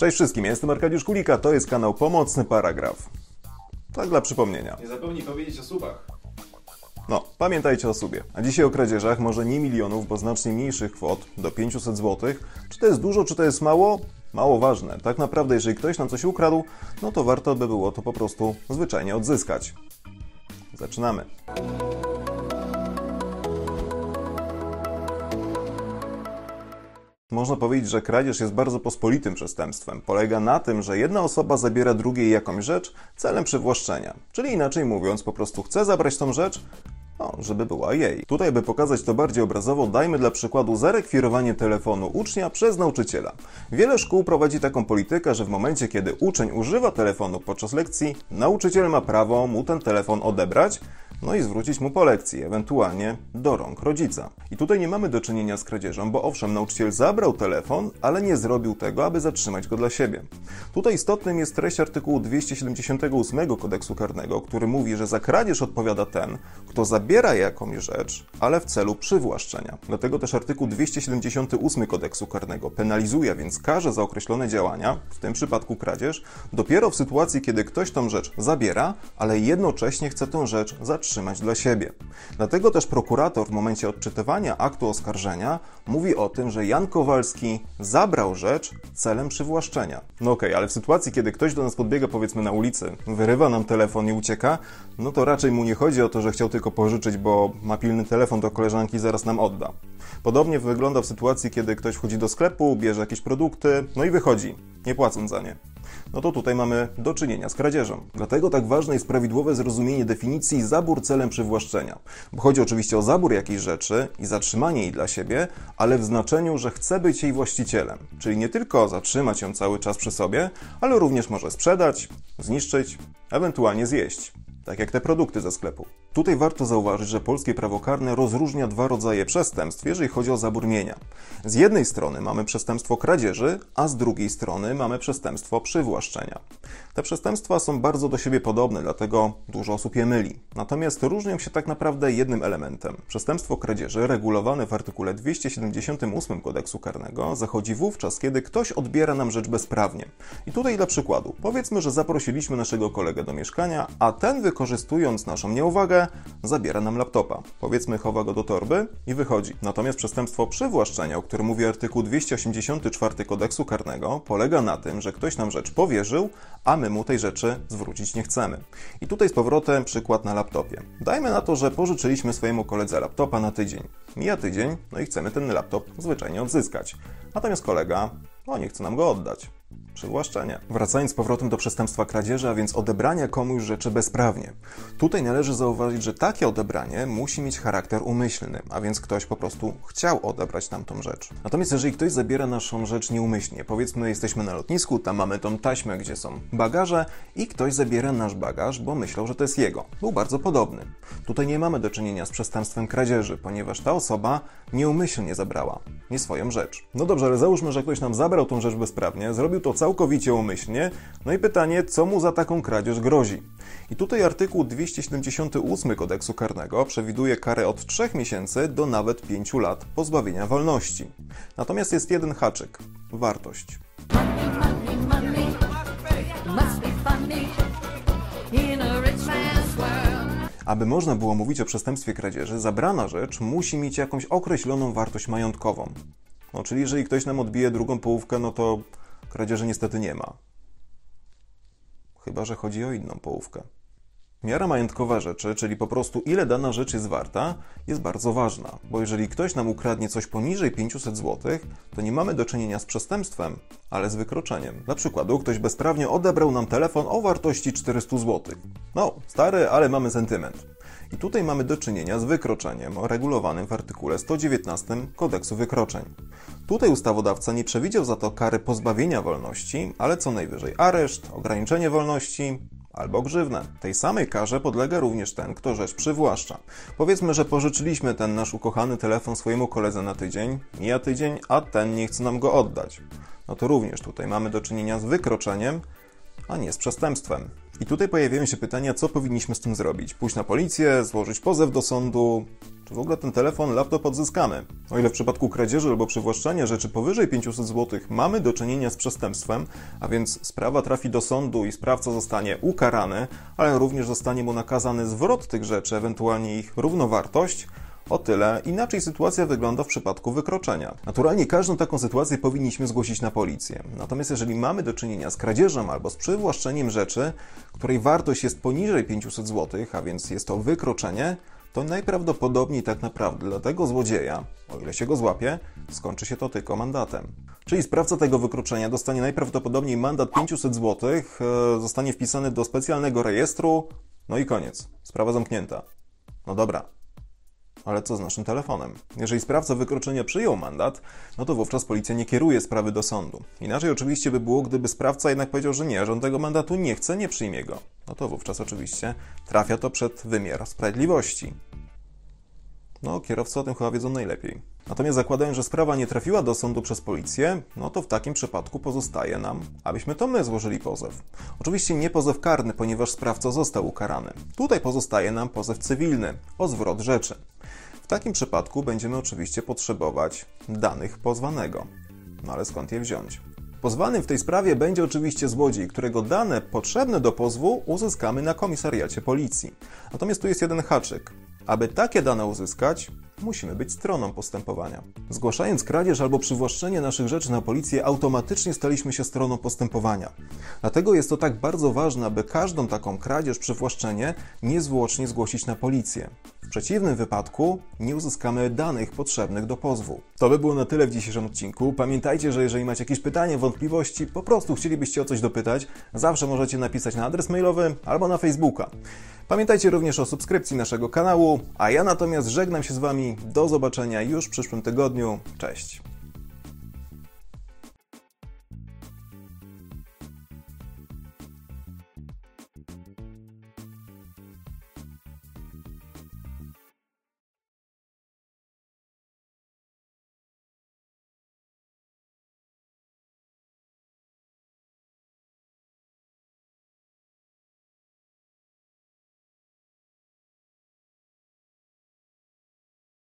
Cześć wszystkim, ja jestem Arkadiusz Kulika, to jest kanał Pomocny Paragraf. Tak dla przypomnienia. Nie zapomnij powiedzieć o subach. No, pamiętajcie o sobie. A dzisiaj o kradzieżach, może nie milionów, bo znacznie mniejszych kwot, do 500 zł. Czy to jest dużo, czy to jest mało? Mało ważne. Tak naprawdę, jeżeli ktoś nam coś ukradł, no to warto by było to po prostu zwyczajnie odzyskać. Zaczynamy. Można powiedzieć, że kradzież jest bardzo pospolitym przestępstwem. Polega na tym, że jedna osoba zabiera drugiej jakąś rzecz celem przywłaszczenia. Czyli inaczej mówiąc, po prostu chce zabrać tą rzecz, no, żeby była jej. Tutaj, by pokazać to bardziej obrazowo, dajmy dla przykładu zarekwirowanie telefonu ucznia przez nauczyciela. Wiele szkół prowadzi taką politykę, że w momencie, kiedy uczeń używa telefonu podczas lekcji, nauczyciel ma prawo mu ten telefon odebrać, no i zwrócić mu po lekcji, ewentualnie do rąk rodzica. I tutaj nie mamy do czynienia z kradzieżą, bo owszem, nauczyciel zabrał telefon, ale nie zrobił tego, aby zatrzymać go dla siebie. Tutaj istotnym jest treść artykułu 278 kodeksu karnego, który mówi, że za kradzież odpowiada ten, kto zabiera jakąś rzecz, ale w celu przywłaszczenia. Dlatego też artykuł 278 kodeksu karnego penalizuje, więc karze za określone działania, w tym przypadku kradzież, dopiero w sytuacji, kiedy ktoś tą rzecz zabiera, ale jednocześnie chce tę rzecz zatrzymać trzymać dla siebie. Dlatego też prokurator w momencie odczytywania aktu oskarżenia mówi o tym, że Jan Kowalski zabrał rzecz celem przywłaszczenia. No okej, okay, ale w sytuacji, kiedy ktoś do nas podbiega powiedzmy na ulicy, wyrywa nam telefon i ucieka, no to raczej mu nie chodzi o to, że chciał tylko pożyczyć, bo ma pilny telefon do koleżanki zaraz nam odda. Podobnie wygląda w sytuacji, kiedy ktoś wchodzi do sklepu, bierze jakieś produkty, no i wychodzi, nie płacąc za nie no to tutaj mamy do czynienia z kradzieżą. Dlatego tak ważne jest prawidłowe zrozumienie definicji zabór celem przywłaszczenia. Bo chodzi oczywiście o zabór jakiejś rzeczy i zatrzymanie jej dla siebie, ale w znaczeniu, że chce być jej właścicielem. Czyli nie tylko zatrzymać ją cały czas przy sobie, ale również może sprzedać, zniszczyć, ewentualnie zjeść tak jak te produkty ze sklepu. Tutaj warto zauważyć, że polskie prawo karne rozróżnia dwa rodzaje przestępstw, jeżeli chodzi o zabór mienia. Z jednej strony mamy przestępstwo kradzieży, a z drugiej strony mamy przestępstwo przywłaszczenia. Te przestępstwa są bardzo do siebie podobne, dlatego dużo osób je myli. Natomiast różnią się tak naprawdę jednym elementem. Przestępstwo kradzieży, regulowane w artykule 278 kodeksu karnego, zachodzi wówczas, kiedy ktoś odbiera nam rzecz bezprawnie. I tutaj dla przykładu, powiedzmy, że zaprosiliśmy naszego kolegę do mieszkania, a ten wykorzystując naszą nieuwagę, zabiera nam laptopa. Powiedzmy, chowa go do torby i wychodzi. Natomiast przestępstwo przywłaszczenia, o którym mówi artykuł 284 kodeksu karnego, polega na tym, że ktoś nam rzecz powierzył, a my mu tej rzeczy zwrócić nie chcemy. I tutaj z powrotem przykład na laptopie. Dajmy na to, że pożyczyliśmy swojemu koledze laptopa na tydzień. Mija tydzień, no i chcemy ten laptop zwyczajnie odzyskać. Natomiast kolega, no nie chce nam go oddać przywłaszczenie. Wracając z powrotem do przestępstwa kradzieży, a więc odebrania komuś rzeczy bezprawnie. Tutaj należy zauważyć, że takie odebranie musi mieć charakter umyślny, a więc ktoś po prostu chciał odebrać tamtą rzecz. Natomiast jeżeli ktoś zabiera naszą rzecz nieumyślnie, powiedzmy jesteśmy na lotnisku, tam mamy tą taśmę, gdzie są bagaże i ktoś zabiera nasz bagaż, bo myślał, że to jest jego. Był bardzo podobny. Tutaj nie mamy do czynienia z przestępstwem kradzieży, ponieważ ta osoba nieumyślnie zabrała nie swoją rzecz. No dobrze, ale załóżmy, że ktoś nam zabrał tą rzecz bezprawnie, zrobił to całkowicie umyślnie, no i pytanie, co mu za taką kradzież grozi? I tutaj artykuł 278 kodeksu karnego przewiduje karę od 3 miesięcy do nawet 5 lat pozbawienia wolności. Natomiast jest jeden haczyk wartość. Aby można było mówić o przestępstwie kradzieży, zabrana rzecz musi mieć jakąś określoną wartość majątkową. No, czyli jeżeli ktoś nam odbije drugą połówkę, no to kradzieży niestety nie ma. Chyba, że chodzi o inną połówkę. Miara majątkowa rzeczy, czyli po prostu ile dana rzecz jest warta, jest bardzo ważna, bo jeżeli ktoś nam ukradnie coś poniżej 500 zł, to nie mamy do czynienia z przestępstwem, ale z wykroczeniem. Dla przykładu, ktoś bezprawnie odebrał nam telefon o wartości 400 zł. No, stary, ale mamy sentyment. I tutaj mamy do czynienia z wykroczeniem regulowanym w artykule 119 Kodeksu Wykroczeń. Tutaj ustawodawca nie przewidział za to kary pozbawienia wolności, ale co najwyżej areszt, ograniczenie wolności, albo grzywnę. Tej samej karze podlega również ten, kto rzecz przywłaszcza. Powiedzmy, że pożyczyliśmy ten nasz ukochany telefon swojemu koledze na tydzień, mija tydzień, a ten nie chce nam go oddać. No to również tutaj mamy do czynienia z wykroczeniem, a nie z przestępstwem. I tutaj pojawiają się pytania, co powinniśmy z tym zrobić? Pójść na policję, złożyć pozew do sądu, w ogóle ten telefon, laptop odzyskamy? O ile w przypadku kradzieży albo przywłaszczenia rzeczy powyżej 500 zł mamy do czynienia z przestępstwem, a więc sprawa trafi do sądu i sprawca zostanie ukarany, ale również zostanie mu nakazany zwrot tych rzeczy, ewentualnie ich równowartość, o tyle inaczej sytuacja wygląda w przypadku wykroczenia. Naturalnie każdą taką sytuację powinniśmy zgłosić na policję. Natomiast jeżeli mamy do czynienia z kradzieżą albo z przywłaszczeniem rzeczy, której wartość jest poniżej 500 zł, a więc jest to wykroczenie, to najprawdopodobniej tak naprawdę dla tego złodzieja, o ile się go złapie, skończy się to tylko mandatem. Czyli sprawca tego wykroczenia dostanie najprawdopodobniej mandat 500 zł, e, zostanie wpisany do specjalnego rejestru, no i koniec. Sprawa zamknięta. No dobra, ale co z naszym telefonem? Jeżeli sprawca wykroczenia przyjął mandat, no to wówczas policja nie kieruje sprawy do sądu. Inaczej oczywiście by było, gdyby sprawca jednak powiedział, że nie, że on tego mandatu nie chce, nie przyjmie go. No to wówczas oczywiście trafia to przed wymiar sprawiedliwości. No, kierowcy o tym chyba wiedzą najlepiej. Natomiast zakładając, że sprawa nie trafiła do sądu przez policję, no to w takim przypadku pozostaje nam, abyśmy to my złożyli pozew. Oczywiście nie pozew karny, ponieważ sprawca został ukarany. Tutaj pozostaje nam pozew cywilny o zwrot rzeczy. W takim przypadku będziemy oczywiście potrzebować danych pozwanego. No ale skąd je wziąć? Pozwanym w tej sprawie będzie oczywiście złodziej, którego dane potrzebne do pozwu uzyskamy na komisariacie policji. Natomiast tu jest jeden haczyk. Aby takie dane uzyskać, musimy być stroną postępowania. Zgłaszając kradzież albo przywłaszczenie naszych rzeczy na policję, automatycznie staliśmy się stroną postępowania. Dlatego jest to tak bardzo ważne, aby każdą taką kradzież, przywłaszczenie niezwłocznie zgłosić na policję. W przeciwnym wypadku nie uzyskamy danych potrzebnych do pozwu. To by było na tyle w dzisiejszym odcinku. Pamiętajcie, że jeżeli macie jakieś pytania, wątpliwości, po prostu chcielibyście o coś dopytać, zawsze możecie napisać na adres mailowy albo na Facebooka. Pamiętajcie również o subskrypcji naszego kanału, a ja natomiast żegnam się z Wami. Do zobaczenia już w przyszłym tygodniu. Cześć.